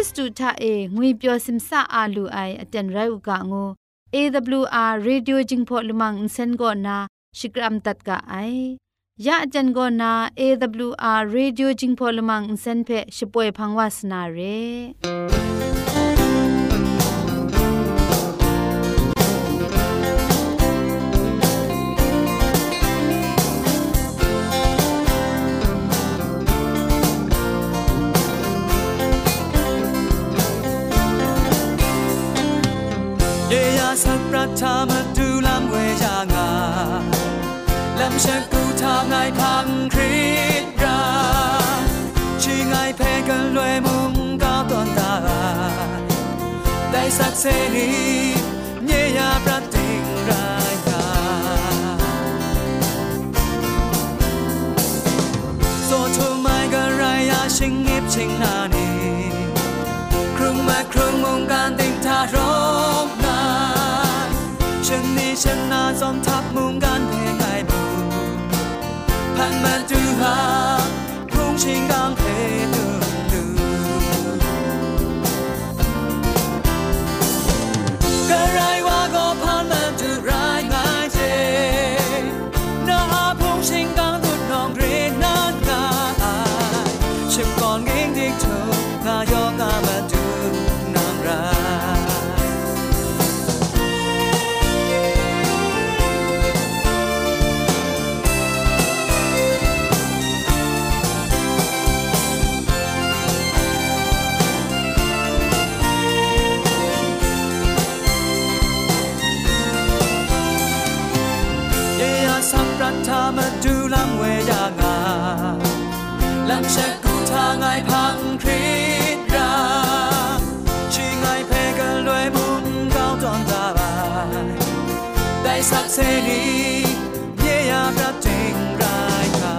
ริสตูทาเองวยเปียวซิมซาอาลูไออเจนไรอุกะงู AWR Radio Jingpho Lumang Insen go na Shikram tat ka ai ya ajan go na AWR Radio Jingpho Lumang Insen phe shpoe phangwa sna re สักเสนีเนียประติงรายาโซทูไม่กันไรยาชิงเงบชิงนานีครึ่งมาครึ่งมุงการติงทารกฉันนาจอมทับมุงกันเพลงไงบูพันมาดู ได้สักเสรีเยียบระบเจงรายกา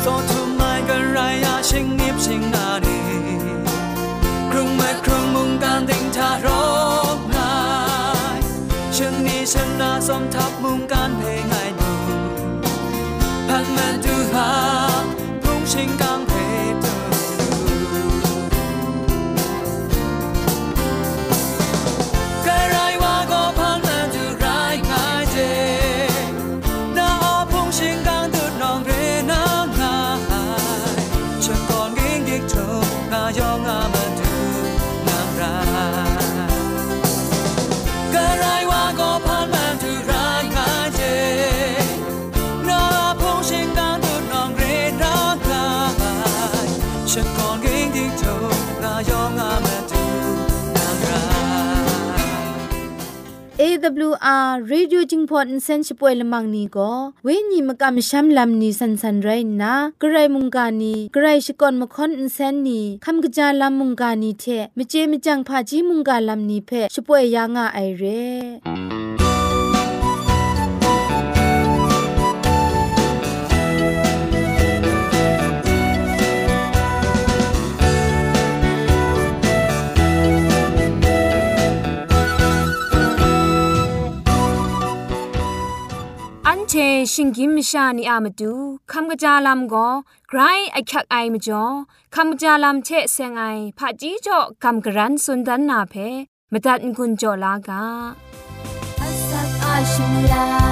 โซทุมายกันไรายาชิงนิบชิงนาดีครึ่งเมื่ครึ่งมุงการติงทารกนายชิงนี้ชนะสมทับมุงการ ฉันก่อนกิ้งดิ้งโถนายองอามาดูนางรา AWR Radio Jingpot Insen Shpoe Lamang ni go we ni makam sham lam ni san san rai na grai mung ka ni grai shikon makhon insen ni kham gja lam mung ka ni the Meje Mejang pha ji mung ka lam ni phe shpoe ya nga ai re อันเชชิงกิมชานีอามาดูคำกระจาลำก็ไกรไอคักไอมาจ่อคำกระจาลำเชเซงไอผาจีจ่อคำกระรันสุนดันนาเพมตัดกุญจ่อลากา Asak ashula kamjalu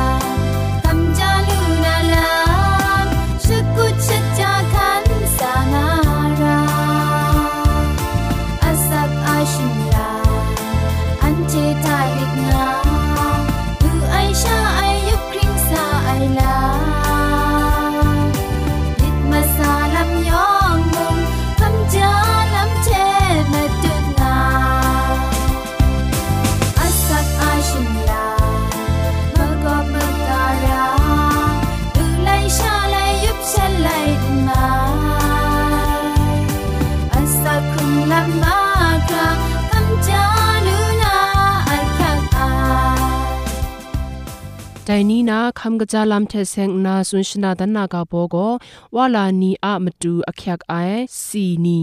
ဒိုင်နီနာခမ်ကကြလမ်ထဲဆင်နာဆွန်ရှနာဒနာကဘောကိုဝါလာနီအမတူအခက်အိုင်စီနီ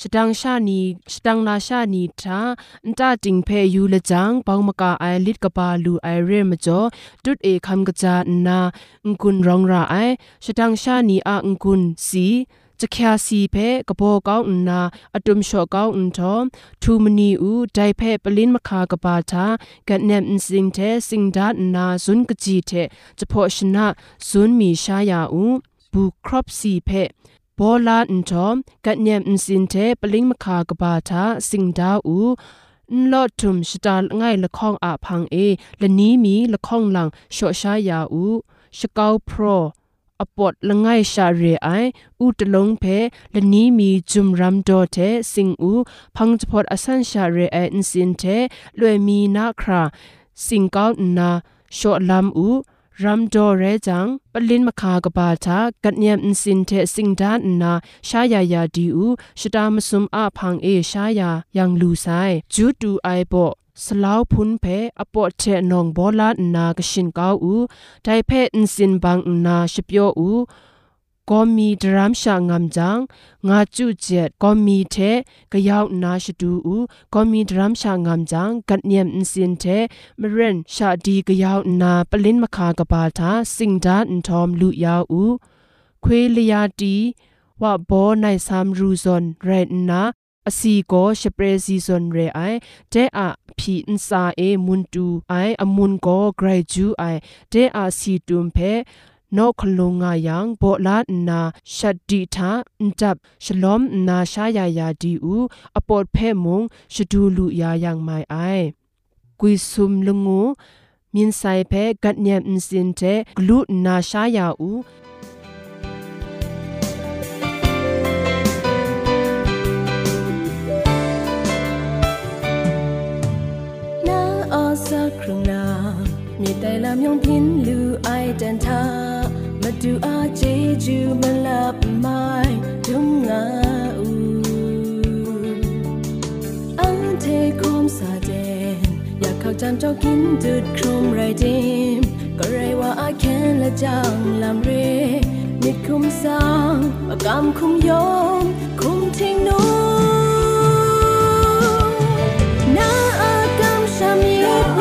စတန်ရှာနီစတန်လာရှာနီတာအန်တာတင်ဖဲယူလကြံပေါမကာအိုင်လစ်ကပါလူအိုင်ရဲမကျော်ဒုတ်အေခမ်ကကြနာငွန်းရောင်ရာအိုင်စတန်ရှာနီအငွန်းစီ จะแค่สีเพกระโปก้าอุนนาอดุมชอก้าอุนทอทูมนีอูไดเพปลินมาคากะปาทากันเนมสิงเทสิงดานนาซุนกจีเทจะพอชนะซุนมีชายาอูบุครอบสีเพบอลาอุนทอมกันเนมสิงเทปลิงมาคากะปาทาสิงดาอูนลอดทุมชะตาง่ายละข้องอาพังเอ และนี้มีละข้องหลังโชชายาอูชะเกาโปร อปอดละง่ายชาเรไออูตลงเพละนี้มีจุมรัมโดเทสิงอูพังจพอดอสันชาเรไออินสินเทลวยมีนาคราสิงเกาวนาโชอลามอูรัมดเรจังปลินมคากบาทากัดเนียมอินสินเทสิงดานนาชายายาดีอูชดามสุมอาพังเอชายายังลูไซจูตูไอโบ สลาวพุนเพอปอเทนองบอลานนากชินกาวอูไดเพอินสินบังนาชเปียวอูก็มีดรามชางามจังงาจุเจ็ดก็มีเทกยาวนาชดูอูก็มีดรามชางามจังกัดเนียมอินสินเทมเรนชาดีกยาวนาปลินมคากบาทาสิงดาอินทอมลุยาวอูควยลยาดีว่าบอในสามรูซอนเรนนา အစီကောရှပရစီဇွန်ရေအိုင်တဲအဖီအန်စာအေမွန်တူအိုင်အမွန်ကောဂရိုင်ဂျူအိုင်တဲအစီတွမ်ဖဲနော့ခလုံငါယံဘောလာနာရှတ်ဒီသာအန်တပ်ရှလောမ်နာရှာယာယာဒီဥအပေါ်ဖဲမုံရှဒူလူယာယံမိုင်အိုင်ကွီဆုမ်လုံငူမြင်းဆိုင်ဖဲဂတ်ညမ်အင်စင်တဲ့ဂလုနာရှာယာဥ ครึ่งนามีแต่ลำยองพินลูไอเดนทามาดูอาเจจูมาลับไม้ดุมงาอูอังเทคมสาเจนอยากเข้าจำเจ้ากินจุดครุมไรดิมก็ไรว่าอาแค้นและจังลำเรนิดคุ้มสร้างประกำคุ้มยอมคุ้มทิ้งนู Now I come some you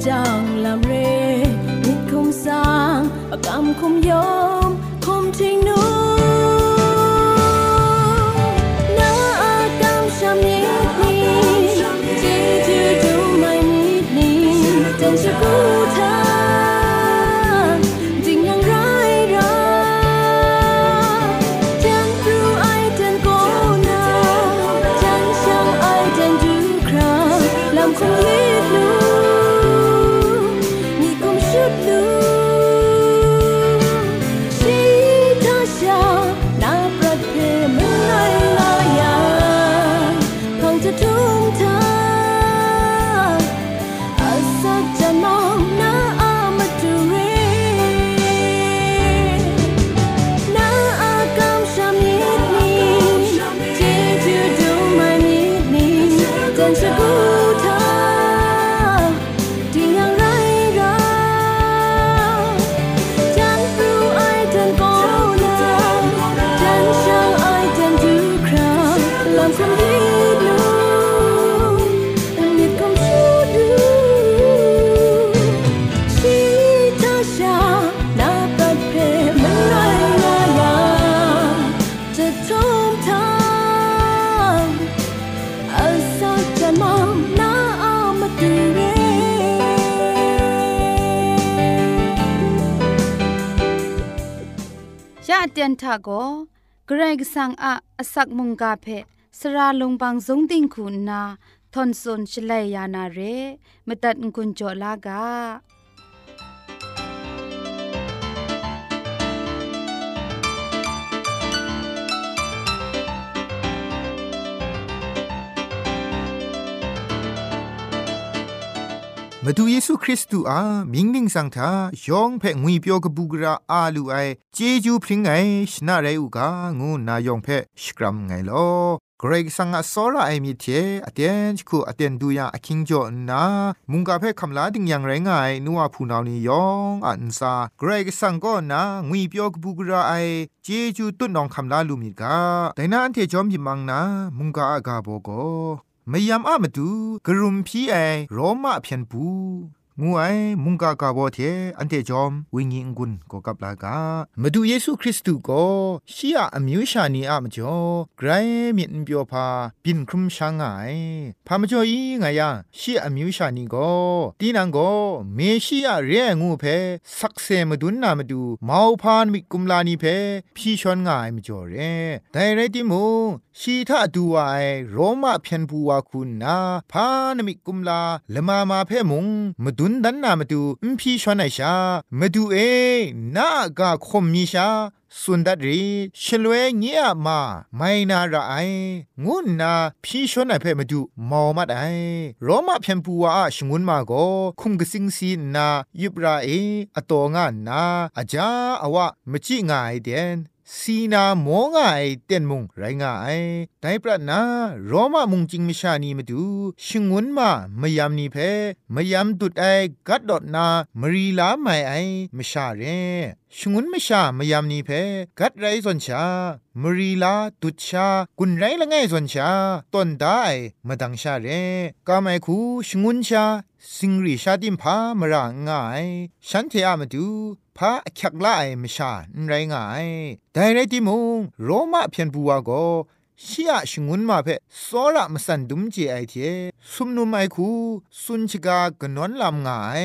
chàng làm rê nít không sang và cảm không gió เตียนทาโกเกรงสังอาอสักมุงกาเพสระลงบางสงติงคุณนาทอนซนชลัยยานาเรมตัดกุญจลากา มาดูเยซูคริสต์อามิงมิงสังทายองเพ่งวีเปียวกบูกราอาลูไอเจจูพริ้งไงชนะไรอุกางูนายองเพ่สกรัมไงลอกรกสังอสอระไอมีเทอเตนคูอเตนดูยาอคิงจอนามุงกาเพ่คำลาดิงยังไรงายนัวพูนาวนียองอันซาเกรกสังก็นางวีเปียวกบูกราไอเจจูตุนนองคำลาลูมิกาแต่นาอันเทจอมยิมังนามุงกาอากาโบโก มยามอะมาดูกรุมพีไอโรมาเพียนปู งูไอมุงกากาโบเทอันเตจอมวิญญกุนก็กับลากามาดูเยซูคริสต์ก็ชียอมิวชานีอะมจ่อไกรมินเปียวพาปินครุมช่างไงพามาจ่ออีไงยาชีอมิวชานีก็ตีนังก็เมชียเรงูเพสักเซมาดุนนามาดูมาพานมิกุมลานีเพพี่ชอนง่ายมจ่อเรแต่ไรติมูชีทาดูไอโรมาเพียนปูวาคุณนาพานมิกุมลาละมามาเพมุงมาดุุนดันนามาดูอิมพีชวนไอชามาดูเอ นากาคมมีชาสุนดัดรีชลวยเงียมาไม่นาระไองุนนาพี่ชวนไอเพ่มาดูมอมัดไอโรมาเพียนปูวชงุนมาโกคุมกสิงซีนายุบราเออตองานนาอาจาอวะมจิงายเดน สีนาโมงไอเต็นมุงไรงาไอไดปรนาโรมามุงจิงมิชานีมาดูชงวนมามยามนีเพมยามตุดไอกัดดอดนามรีลาไม่ไอมชาเรชงุนมชามยามนีเพกัดไรสนชามรีลาตุดชากุนไรละไงสนชาต้นได้มาดังชาเรกาไมคูชงุนชาสิงรีชาดิมพามรางง่ายฉันเทอามาดู พาคักลายมชาไรงายแต่ไรติมุงโรมาเพียนบัวก็ชียชงุนมาเพสอระมสันดุมเจไอเทสุมนุมไอคูสุนชกากนนลำงาย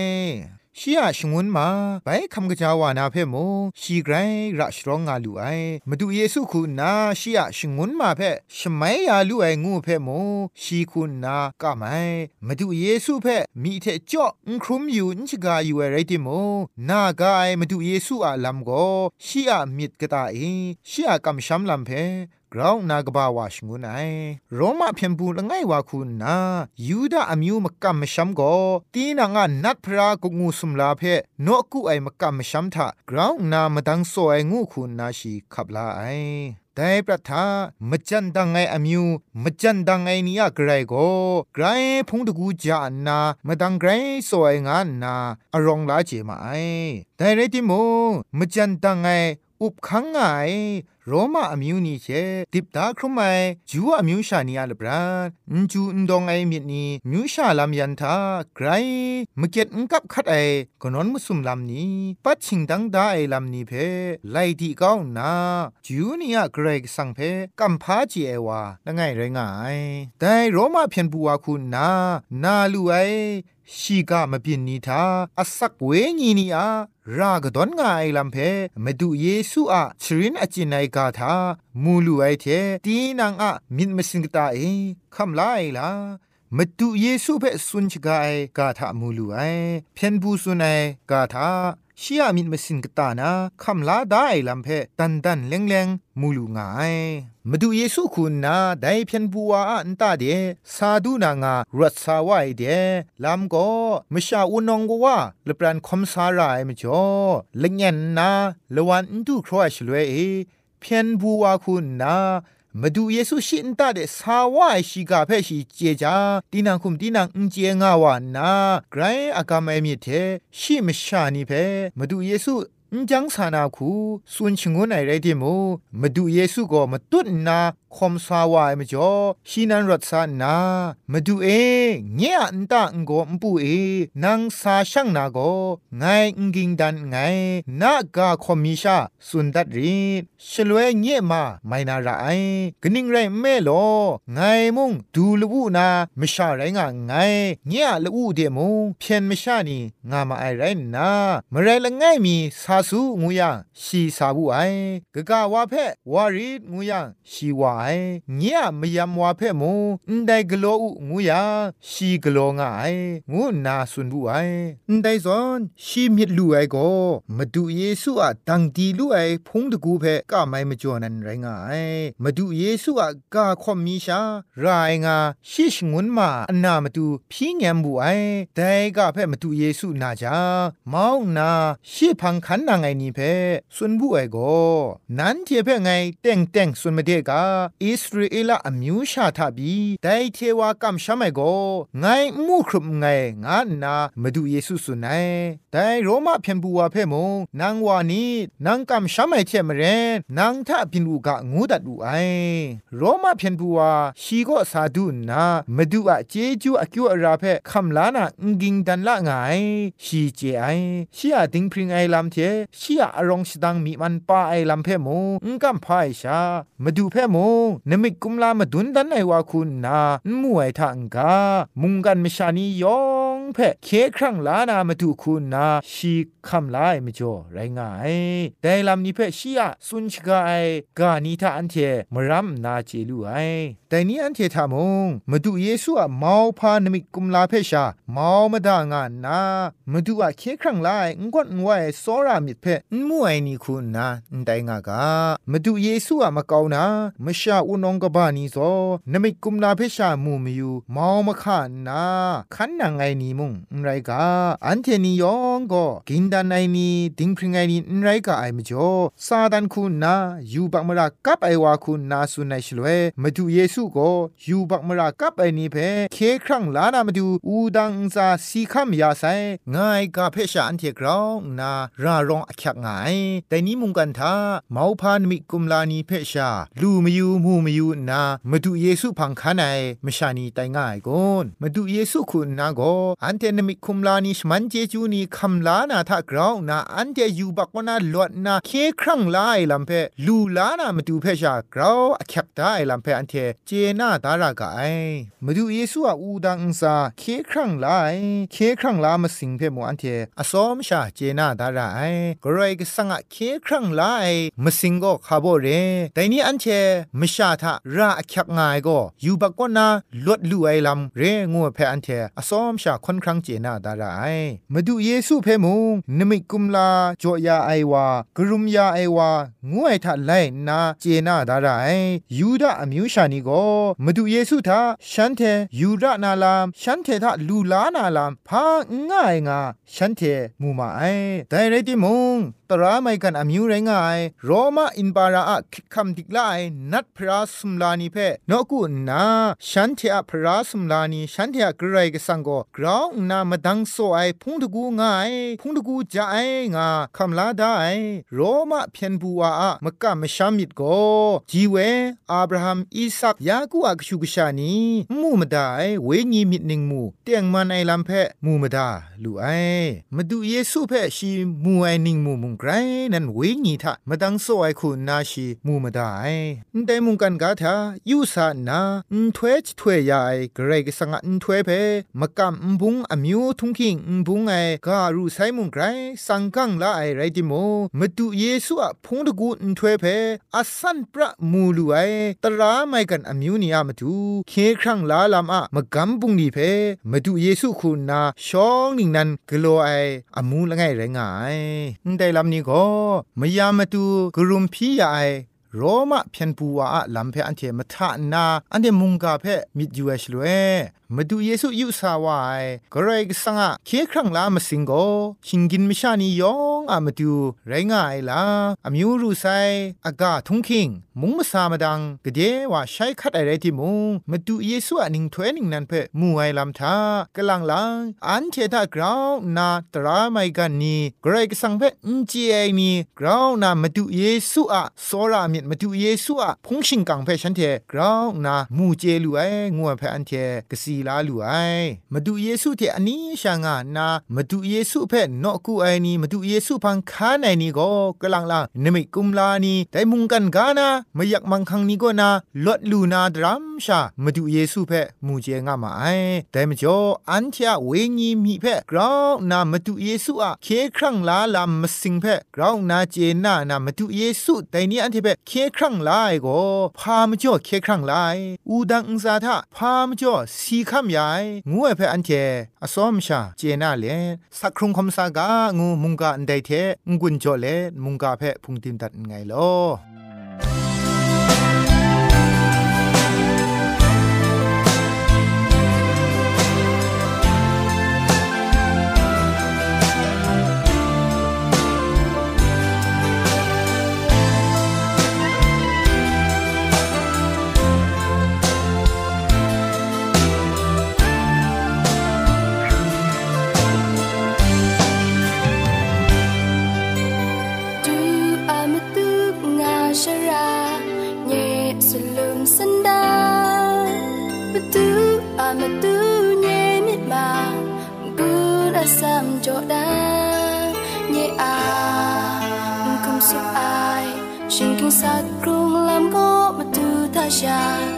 ชียชงวนมาไปคำกะจาวานาเพ่โมชีไกรระชรองงาลูไอมาดูเยซูคุณนาชียชงวนมาเพ่ชมัยยาลูไองูเพ่โมชีคุณนากะไมมาดูเยซูเพ่มีเทจ่ออุครุมอยู่อินชกาอยู่อะไรติโมนากาไอมาดูเยซูอาลัมโกชียมิดกะตาเอชียกำชัมลัมเพ่กราวนากบาวาชงุนไอโรมาเพียงบูละไงวาคุณนายูดาอมิวมกัมมชัมโกตีนางานัดพระกงูสุมลาเพโนกุไอมกัมมชัมทากราวนามดังโซไองูคุณนาชีขับลาไอแต่ประทามจันดังไงอมิวมจันดังไงนี่อะไกรโกไกรพงตะกูจานนามาดังไกรสวยงานนาอรองลาเจมาไอแต่เรติโมมจันดังไงอุบขังไง โรมาอมิวนีเชติบตาครุมไมจูอมิวชานีอาลบรานจูนดองไอมิดนีมิวชาลามยันทาไกรเมื่อเก็ตกับคัดไอกนอนมุสุมลามนี้ปัดชิงดังดาไอลามนี้เพไลดีก้าวนาจูนีอะเกรกสังเพกัมพาจีเอวาละไงไรไงแต่โรมาเพียนบัวคุณนานาลูไอชีกามาเปินนีทาอสักเวงีนีอารากดอนงาไอลัมเพมาดุเยซูอะชรินอจินไอกาทามูลูไอเทตีนางอะมินมสิงกตาเอคำลาไอลามาดุเยซูเปสุนชกาไอกาทามูลูไอเพนบูสุนไอกาทาชียมินมสินกตานาคำลาได้ลำเพตันตันเลงเลงมูลูงายมาดูเยซูคุณนาได้เพียนบัวอันตาเดซาดูนางารัสสาวายเดลำก็มชาอุนองกว่าเลปรันคมสารายมจ่อเลงยันนาละวันดูครอชลเวเอ เพียนบัวคุณนามาดูเยซูชินตาเดสาวายชิกาเพชิเจจาตีนังคุมตีนังอุเจงาวานาไกรอากามเอมิเทชิมชานีเพมาดูเยซู จังสานาคูสุนชิงวนไอไรติโมมาดูเยซูก็มาตุนนาคอมสาวายมจ่อชีนันรัตสานามาดูเอเงียอันตาองโกมปูเอนางสาช่างนาโกไงอุกิงดันไงนากาคอมิชาสุนดัดรีชลวยเงียมาไม่นาไรกนิงไรเมโามชาไรงาไงเงียลูเดมุงเพียนมชานีงามาไอไรนามไรละไงมีสาสูงูยังชีสาบุไอกะกะวาเพวารีงูยังชีวาไอเงียมยามวาเพมูอันไดกโลอุงูยังชีกโลงไองูนาสุนบุไออันไดซอนชีมิดลูไอโกมาดูเยซูอะดังดีลูไอพงตะกูเพกะไม่มาจ่อนันไรงไอมาดูเยซูอะกะคอมมีชารายงาชิชงุนมาอนามาดูพี่แงมบุไอแต่กะเพมาดูเยซูนาจาเมานาชิพังคันางไอนี่เพสุนบุไอโกนันเทเพไงเต็งเต็งสุนมาเดกาอิสราเอลอมิวชาทาบีแต่เทวากำชาไมโกไงมูครุมไงงานามาดูเยซูสุนัยแต่โรมาเพียนบัวเพมงนางวานีนางกำชาไมเทมเรนนางทาพินูกะงูดัดดูไอโรมาเพียนบัวชีก็สาดุนามาดูอะเจจูอคิวอราเพคำลานางิงดันละไงชีเจไอชีอะดิงพริงไอลำเทชีอะอรองสดังมีมันป้าไอลำเพมูงกัมพายชามาดูเพมูนมิกุมลามาดุนดันไอวาคุณนามวยทังกามุงกันมชานียอ งเพเคครั้งลานามาดูคุณนาชีคำลายมจ่อไรงายแต่ลำนี้เพชีอะสุนชกาไอกานีทาอันเทมรัมนาเจลูไอแต่นี้อันเททามงมาดูเยซูอะเมาพานมิกุมลาเพชามาวมาดางานนามาดูอะเคครั้งลายงวดงวยสอรามิเพมัวไอนี่คุณนาไดงากามาดูเยซูอะมาเกานามาชาอุนองกบานีโซนมิกุมลาเพชามูมิยูเมามาขานนาขันนางไงนีมุงไรกาอันเทนียองก็กินดานไอนีดิงพริงไงนีไรกาไอมจ่อซาดันคุณนายูบักมรากับไอวาคุณนาสุนัยชลเวมาดูเยซูก็ยูบักมรากับไอนีเพเคครั้งลานามาดูอูดังซาสีคำยาไซง่ายกาเพชาอันเทกราวนารารองอักยักง่ายแต่นี้มุงกันทาเมาพานมิกุมลานีเพชาลูมยูมูมยูนามาดูเยซูพังคันไอมชานีไตง่ายกอนมาดูเยซูคุณนาโกอันเทนมิคุมลานีชมันเจจูนีคำลานาทากราวนาอันเทยูบักวนาลวดนาเคครั้งลาไอลำเพลูลานามาดูเพชากราวอักยักได้ลำเพอันเทเจนาดารากาไอมาดูเยซูอาอูดังซาเคครั้งลายเคครั้งลามาสิงเพมอันเทอสอมชาเจนาดาราไอกรายกสังะเคครั้งลาไอมาสิงก็คาโบเรแต่นี้อันเทมชาทาราอักยักง่ายก็อยู่บักวนาลวดลู่ไอลำเรงัวเพอันเทอสอมชาค่อนครั้งเจน่าดาราไอมาดูเยซูเพมุงนมิกุมลาจอยาไอวากรุมยาไอวางวยทะไลนาเจน่าดาราไอยูดาอมิวชานีก็มาดูเยซูทาฉันเทยูดานาลามฉันเททาลูลานาลามพาง่ายงาฉันเทมูมาไอแต่ไรติมงตราไม่กันอมิวไรงายโรมาอินบาราอะคิคำดิกไลนัดพระสุมลานีเพนกุนาฉันเทอะพระสุมลานีฉันเทอะกรายกสังโกกราาวนามาดังโซไอพุงตะกูง่ายพุงตะกูจะไองาคำลาได้โรมาเพียนบัวอะมกะมชามิดโกจีเวอับราฮัมอิสักยากูอักชูกชานีมูมาไอเวญีมิดนิงมูเตียงมันไอลำเพมูมาดาลูไอมาดูเยซูเพชีมูไอนิงมูมุงไกรนั่นเวญีทะมาดังโซไอคุณนาชีมูมาไอแต่มุงกันกาทายูสานาอุทเวจทเวยายเกรกสังอุทเวเพมกำอุบุงอมิวทุงคิงอบุงไอการูไซมุงไกรสังกังลาไอไรติโมมาดูเยซูอะพงตะกูอุทเวเพอสันประมูลูไอตราไม่กันอมิวนีอามาดูเคครั้งลาลามอะมกำบุงนีเพมาดูเยซูคุณนาชองนิงนันกลัวไออามูละไงไรงายไดลำนี้ก็มยามาดูกรุมพี่ใหญ่ โรมาเพียนปัวอะลำเพอันเทมทานาอันเดมุงกาเพมิดยูเอชลเวมาดูเยซูยุสาวายกรกสังะเคครั้งลามาสิงโกชิงกินมิชานียองอะมาดูไรง่ายลาอมิวรูไซอากาทุงคิงมุงมาสามาดังกะเดว่าใช้คัดอะไรที่มุงมาดูเยซูอะนิงถวยนิงนันเพมูไอลำทากลังลังอันเทตากราวนาตราไมกันนีกรกสังเพอินจีไอนีกราวนามาดูเยซูอะโซรามิดมาดูเยซูอะพงชิงกังเพฉันเทกราวนามูเจลูไองัวเพอันเทกสีลาลูไอมาดูเยซูเทอันนี้ช่างานามาดูเยซูเพนนอกูไอนีมาดูเยซูพังค้าในนี้ก็กำลังละนมิกุมลานีแต่มุงกันกานาไม่อยากมังคังนี้ก็นาลดลูนาดรัมชามาดูเยซูเพมูเจงามาไอแต่มจ่ออันเทียเวงีมีเพกราวนามาดูเยซูอะเคครั้งลาลามาสิงเพกราวนาเจนานามาดูเยซูแต่นี้อันที่เพเคครั้งลายก็พามจ่อเคครั้งลายอูดังอุซาทาพามจ่อสีคำใหญ่งูเพ่อันเทอสอมชาเจนาเลสักครุงคำสากางูมุงกาอันใดเทงุนจ่อเลมุงกาเพพุงติมตัดไงลอ sam cho đã nhé à không sụp ai xin kinh sát rung làm có mà từ ta ra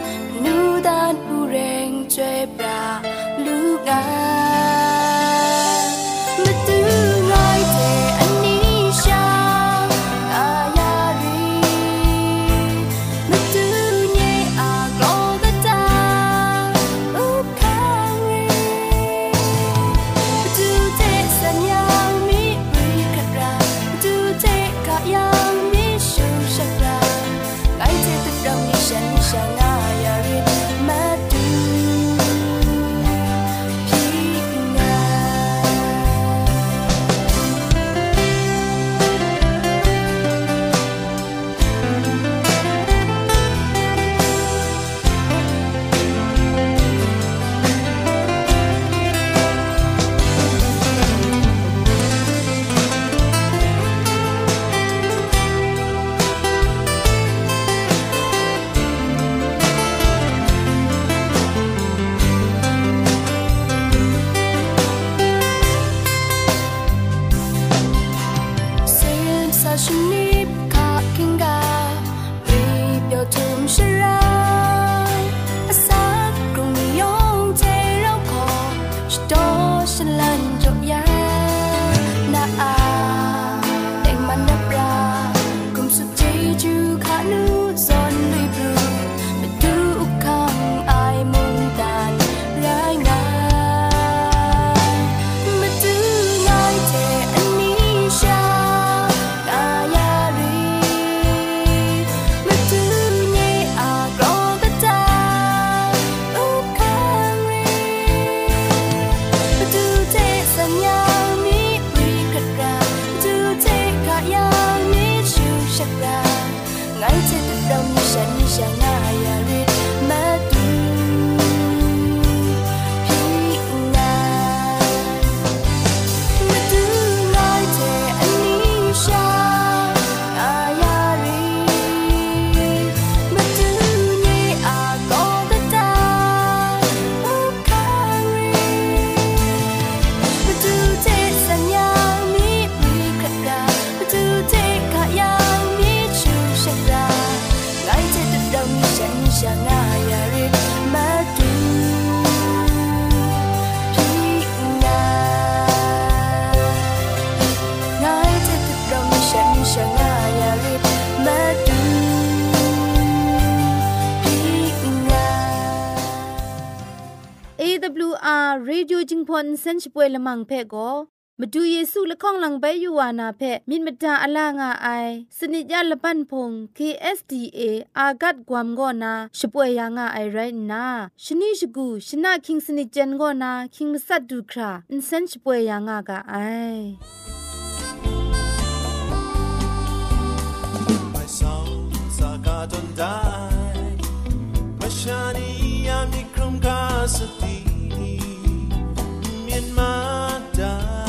AWR Radio Jingpon Senchpoe Lamang Phe ko မတူเยဆုလခေါန့်လံပဲယူဝါနာဖက်မိမတအလာငါအိုင်စနိကြလပန်ဖုံ KSDA အာဂတ်ဂွမ်ဂောနာရှပွေယာငါအိုင်ရိုင်နာရှနိရှကူရှနာคิงစနိကြန်ဂောနာคิงမဆတ်ဒုခရာအန်စန်ရှပွေယာငါကအိုင် My soul sakaton dai Mashani yami krum kasati in my diary.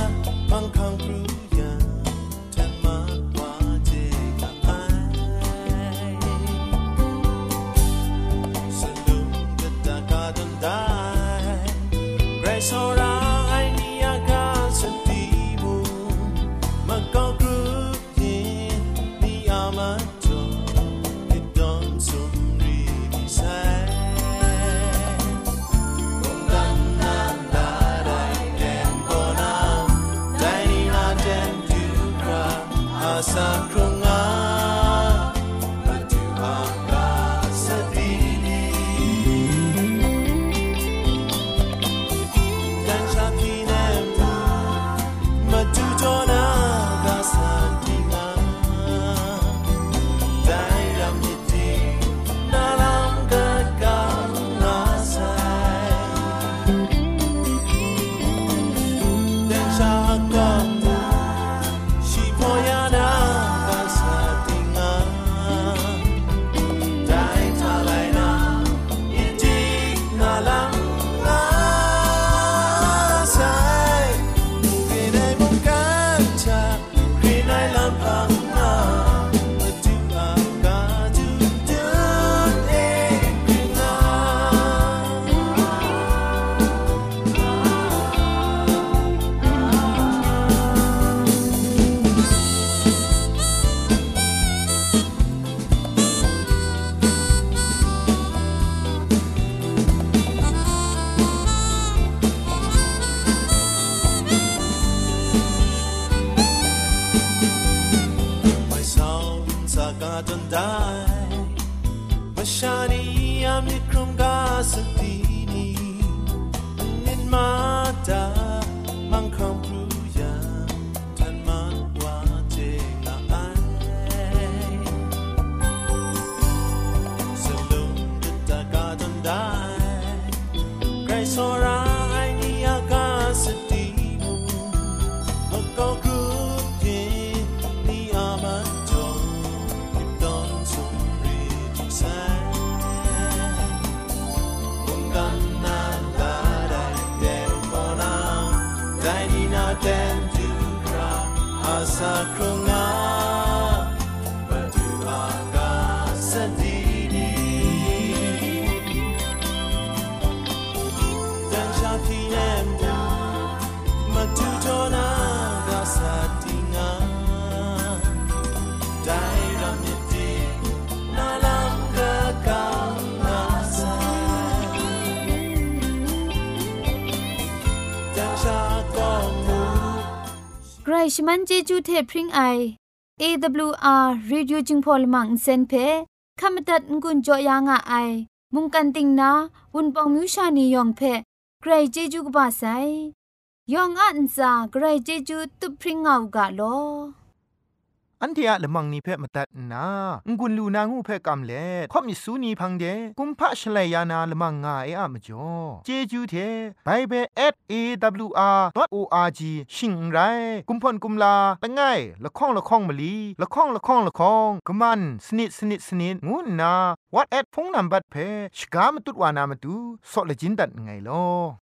passa-te sacrament. ชมันเจจูเทพริงไอ AWR Reducing Polymer เซนเพขมตัดงุนจอยางอไอ มุงกันติงนาวุนปองมิวชานียองเพใครเจจูกบาไซยองอันซาใครเจจูตุพริงเอากาโล อันเทียละมังนิเพ่มาตัดนางุนลูนางูเพ่กำเล่ข่อมิสูนีพังเดกุมพะชเลยานาละมังงาเออะมจ่อเจจูเทไปเบส @awr.org ชิงไรกุมพ่นกุมลาละไงละข้องละข้องมะลีละข้องละข้องละข้องกะมันสนิดสนิดสนิดงูนา what at พงนัมบัดเพ่ชกามตุดวานามตุซอเลจินดัดไงลอ